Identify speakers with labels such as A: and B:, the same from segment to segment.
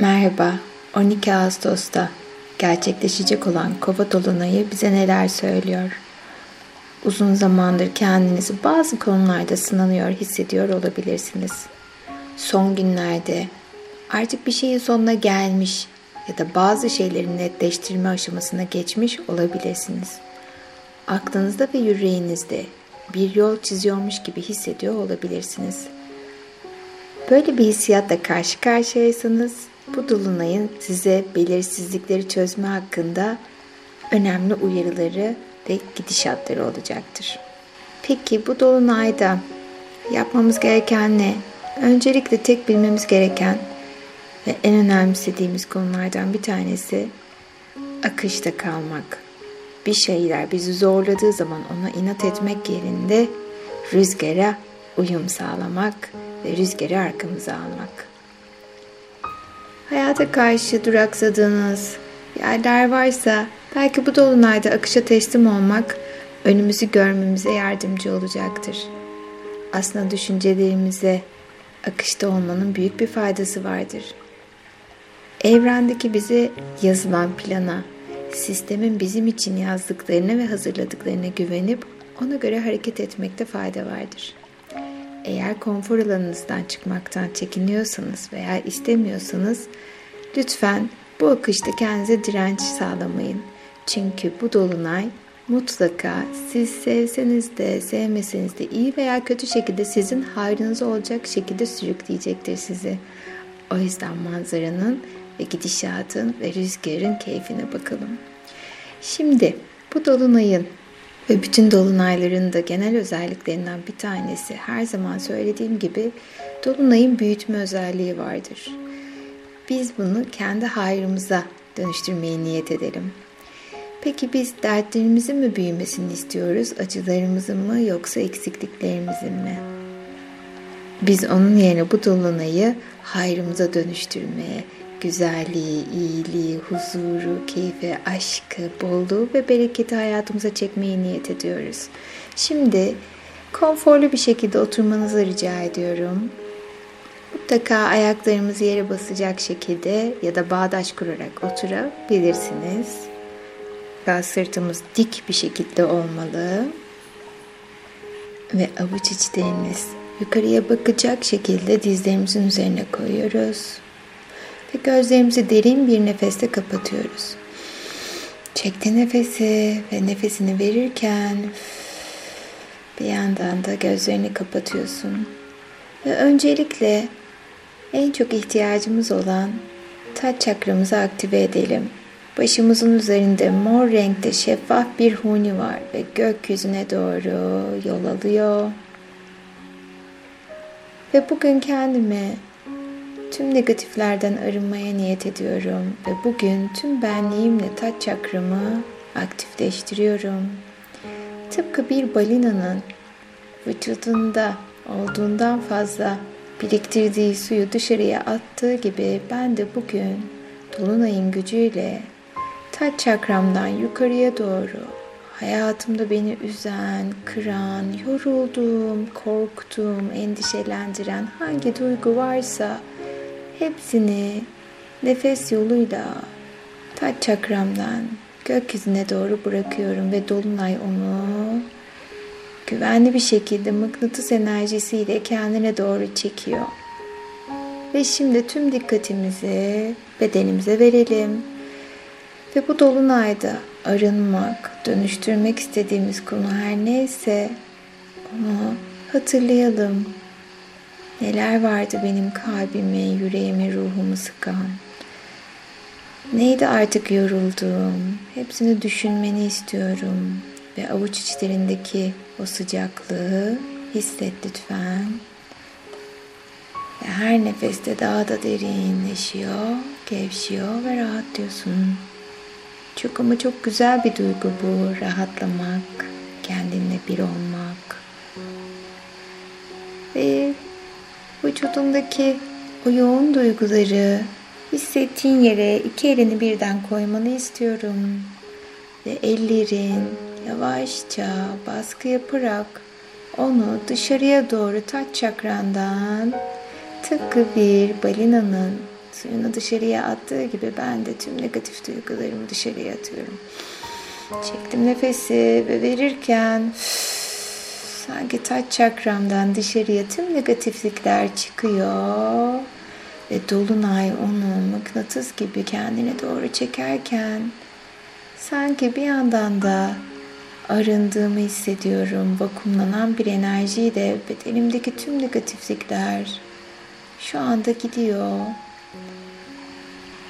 A: Merhaba, 12 Ağustos'ta gerçekleşecek olan Kova Dolunay'ı bize neler söylüyor? Uzun zamandır kendinizi bazı konularda sınanıyor hissediyor olabilirsiniz. Son günlerde artık bir şeyin sonuna gelmiş ya da bazı şeylerin netleştirme aşamasına geçmiş olabilirsiniz. Aklınızda ve yüreğinizde bir yol çiziyormuş gibi hissediyor olabilirsiniz. Böyle bir hissiyatla karşı karşıyaysanız bu dolunayın size belirsizlikleri çözme hakkında önemli uyarıları ve gidişatları olacaktır. Peki bu dolunayda yapmamız gereken ne? Öncelikle tek bilmemiz gereken ve en önemsediğimiz konulardan bir tanesi akışta kalmak. Bir şeyler bizi zorladığı zaman ona inat etmek yerinde rüzgara uyum sağlamak ve rüzgarı arkamıza almak. Hayata karşı duraksadığınız yerler varsa belki bu dolunayda akışa teslim olmak önümüzü görmemize yardımcı olacaktır. Aslında düşüncelerimize akışta olmanın büyük bir faydası vardır. Evrendeki bize yazılan plana, sistemin bizim için yazdıklarına ve hazırladıklarına güvenip ona göre hareket etmekte fayda vardır. Eğer konfor alanınızdan çıkmaktan çekiniyorsanız veya istemiyorsanız lütfen bu akışta kendinize direnç sağlamayın. Çünkü bu dolunay mutlaka siz sevseniz de sevmeseniz de iyi veya kötü şekilde sizin hayrınız olacak şekilde sürükleyecektir sizi. O yüzden manzaranın ve gidişatın ve rüzgarın keyfine bakalım. Şimdi bu dolunayın ve bütün dolunayların da genel özelliklerinden bir tanesi her zaman söylediğim gibi dolunayın büyütme özelliği vardır. Biz bunu kendi hayrımıza dönüştürmeye niyet edelim. Peki biz dertlerimizin mi büyümesini istiyoruz, acılarımızın mı yoksa eksikliklerimizin mi? Biz onun yerine bu dolunayı hayrımıza dönüştürmeye, güzelliği, iyiliği, huzuru, keyfi, aşkı, bolluğu ve bereketi hayatımıza çekmeyi niyet ediyoruz. Şimdi konforlu bir şekilde oturmanızı rica ediyorum. Mutlaka ayaklarımız yere basacak şekilde ya da bağdaş kurarak oturabilirsiniz. Sırtımız dik bir şekilde olmalı. Ve avuç içlerimiz yukarıya bakacak şekilde dizlerimizin üzerine koyuyoruz. Ve gözlerimizi derin bir nefeste kapatıyoruz. Çekti nefesi ve nefesini verirken bir yandan da gözlerini kapatıyorsun. Ve öncelikle en çok ihtiyacımız olan taç çakramızı aktive edelim. Başımızın üzerinde mor renkte şeffaf bir huni var ve gökyüzüne doğru yol alıyor. Ve bugün kendime tüm negatiflerden arınmaya niyet ediyorum ve bugün tüm benliğimle taç çakramı aktifleştiriyorum. Tıpkı bir balinanın vücudunda olduğundan fazla biriktirdiği suyu dışarıya attığı gibi ben de bugün Dolunay'ın gücüyle taç çakramdan yukarıya doğru hayatımda beni üzen, kıran, yorulduğum, korktuğum, endişelendiren hangi duygu varsa hepsini nefes yoluyla taç çakramdan gökyüzüne doğru bırakıyorum ve dolunay onu güvenli bir şekilde mıknatıs enerjisiyle kendine doğru çekiyor. Ve şimdi tüm dikkatimizi bedenimize verelim. Ve bu dolunayda arınmak, dönüştürmek istediğimiz konu her neyse onu hatırlayalım. Neler vardı benim kalbimi, yüreğimi, ruhumu sıkan? Neydi artık yorulduğum? Hepsini düşünmeni istiyorum. Ve avuç içlerindeki o sıcaklığı hisset lütfen. Ve her nefeste daha da derinleşiyor, gevşiyor ve rahatlıyorsun. Çok ama çok güzel bir duygu bu. Rahatlamak, kendinle bir olmak. Ve vücudundaki o yoğun duyguları hissettiğin yere iki elini birden koymanı istiyorum. Ve ellerin yavaşça baskı yaparak onu dışarıya doğru taç çakrandan tıpkı bir balinanın suyunu dışarıya attığı gibi ben de tüm negatif duygularımı dışarıya atıyorum. Çektim nefesi ve verirken sanki taç çakramdan dışarıya tüm negatiflikler çıkıyor. Ve dolunay onu mıknatıs gibi kendine doğru çekerken sanki bir yandan da arındığımı hissediyorum. Vakumlanan bir enerjiyle bedenimdeki tüm negatiflikler şu anda gidiyor.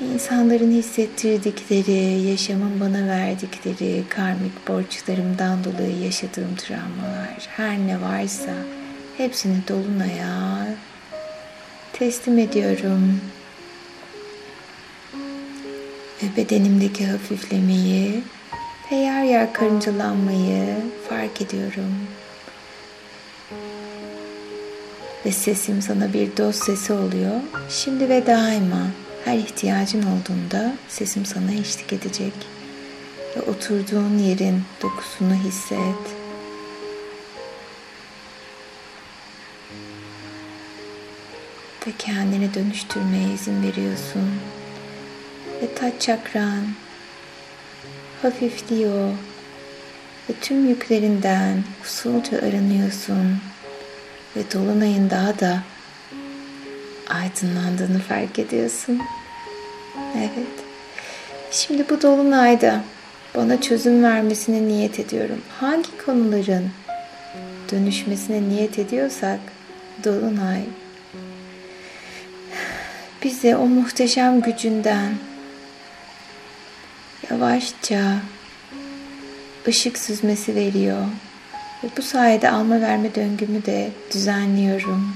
A: İnsanların hissettirdikleri, yaşamın bana verdikleri karmik borçlarımdan dolayı yaşadığım travmalar, her ne varsa hepsini dolunaya teslim ediyorum. Ve bedenimdeki hafiflemeyi ve yer yer karıncalanmayı fark ediyorum. Ve sesim sana bir dost sesi oluyor. Şimdi ve daima her ihtiyacın olduğunda sesim sana eşlik edecek. Ve oturduğun yerin dokusunu hisset. Ve kendini dönüştürmeye izin veriyorsun. Ve taç çakran hafifliyor. Ve tüm yüklerinden usulca aranıyorsun. Ve dolunayın daha da aydınlandığını fark ediyorsun. Evet. Şimdi bu dolunayda bana çözüm vermesine niyet ediyorum. Hangi konuların dönüşmesine niyet ediyorsak dolunay bize o muhteşem gücünden yavaşça ışık süzmesi veriyor. Ve bu sayede alma verme döngümü de düzenliyorum.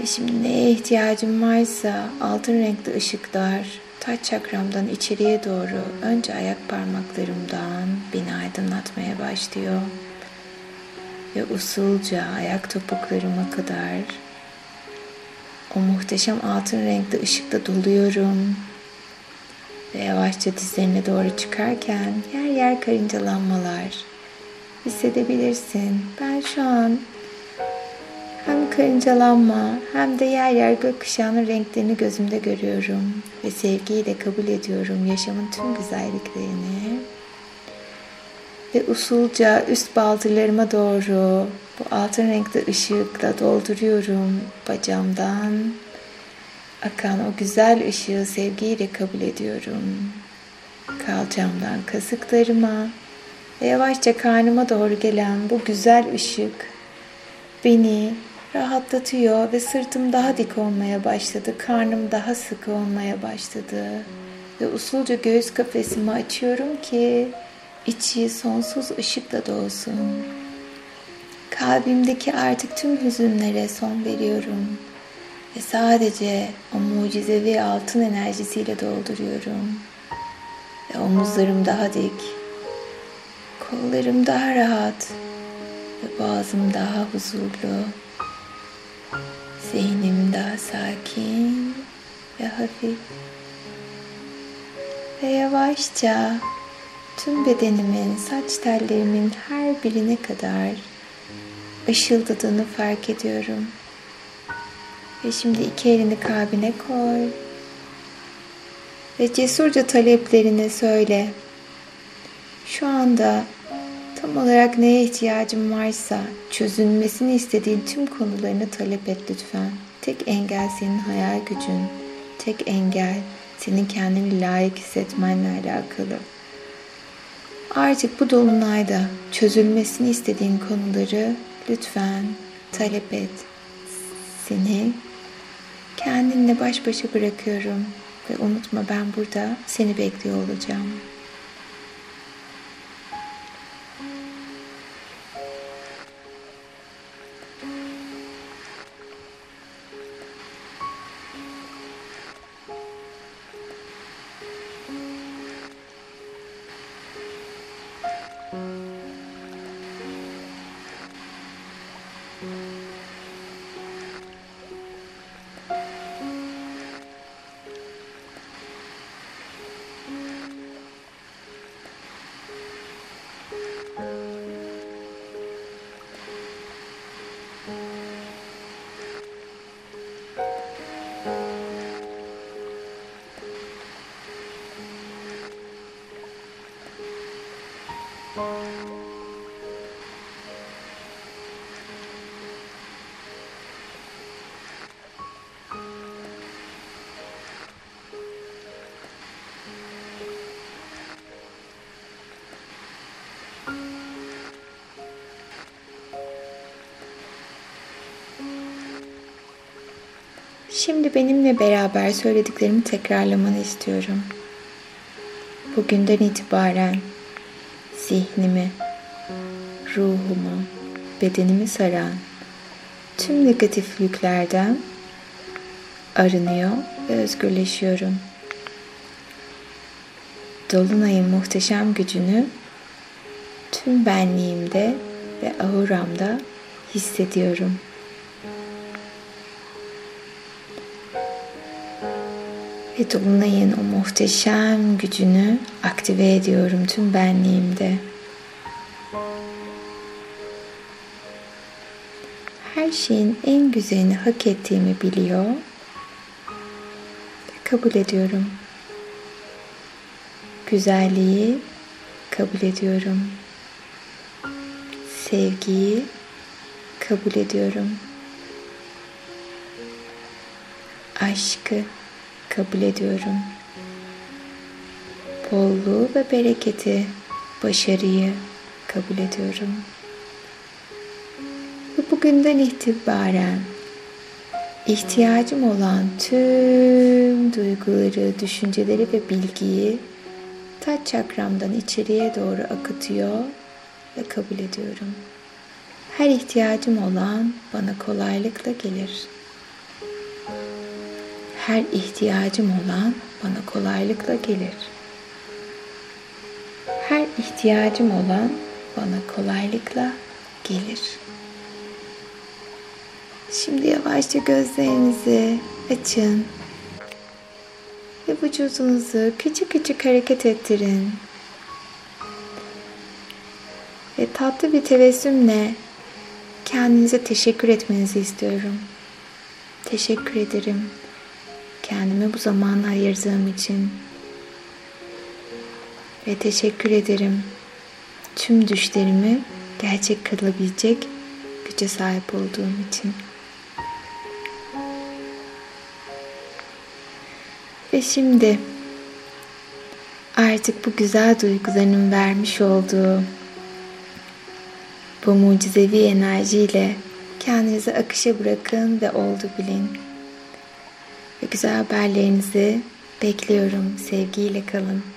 A: Ve şimdi neye ihtiyacım varsa altın renkli ışıklar taç çakramdan içeriye doğru önce ayak parmaklarımdan beni aydınlatmaya başlıyor. Ve usulca ayak topuklarıma kadar o muhteşem altın renkli ışıkla doluyorum. Ve yavaşça dizlerine doğru çıkarken yer yer karıncalanmalar hissedebilirsin. Ben şu an karıncalanma hem de yer yer gökkuşağının renklerini gözümde görüyorum. Ve sevgiyle kabul ediyorum yaşamın tüm güzelliklerini. Ve usulca üst baldırlarıma doğru bu altın renkli ışıkla dolduruyorum bacağımdan. Akan o güzel ışığı sevgiyle kabul ediyorum. Kalçamdan kasıklarıma ve yavaşça karnıma doğru gelen bu güzel ışık beni rahatlatıyor ve sırtım daha dik olmaya başladı. Karnım daha sıkı olmaya başladı. Ve usulca göğüs kafesimi açıyorum ki içi sonsuz ışıkla dolsun. Kalbimdeki artık tüm hüzünlere son veriyorum. Ve sadece o mucizevi altın enerjisiyle dolduruyorum. Ve omuzlarım daha dik. Kollarım daha rahat. Ve boğazım daha huzurlu. Zihnim daha sakin ve hafif. Ve yavaşça tüm bedenimin, saç tellerimin her birine kadar ışıldadığını fark ediyorum. Ve şimdi iki elini kalbine koy. Ve cesurca taleplerini söyle. Şu anda tam olarak neye ihtiyacın varsa çözülmesini istediğin tüm konularını talep et lütfen. Tek engel senin hayal gücün. Tek engel senin kendini layık hissetmenle alakalı. Artık bu dolunayda çözülmesini istediğin konuları lütfen talep et. Seni kendinle baş başa bırakıyorum ve unutma ben burada seni bekliyor olacağım. Şimdi benimle beraber söylediklerimi tekrarlamanı istiyorum. Bugünden itibaren zihnimi, ruhumu, bedenimi saran tüm negatif yüklerden arınıyor ve özgürleşiyorum. Dolunay'ın muhteşem gücünü tüm benliğimde ve auramda hissediyorum. Ve Dolunay'ın o muhteşem gücünü aktive ediyorum tüm benliğimde. Her şeyin en güzelini hak ettiğimi biliyor ve kabul ediyorum. Güzelliği kabul ediyorum. Sevgiyi kabul ediyorum. Aşkı kabul ediyorum. Bolluğu ve bereketi, başarıyı kabul ediyorum. Ve bugünden itibaren ihtiyacım olan tüm duyguları, düşünceleri ve bilgiyi taç çakramdan içeriye doğru akıtıyor ve kabul ediyorum. Her ihtiyacım olan bana kolaylıkla gelir her ihtiyacım olan bana kolaylıkla gelir. Her ihtiyacım olan bana kolaylıkla gelir. Şimdi yavaşça gözlerinizi açın ve vücudunuzu küçük küçük hareket ettirin. Ve tatlı bir tebessümle kendinize teşekkür etmenizi istiyorum. Teşekkür ederim kendime bu zamanı ayırdığım için ve teşekkür ederim tüm düşlerimi gerçek kılabilecek güce sahip olduğum için. Ve şimdi artık bu güzel duygularının vermiş olduğu bu mucizevi enerjiyle kendinizi akışa bırakın ve oldu bilin ve güzel haberlerinizi bekliyorum. Sevgiyle kalın.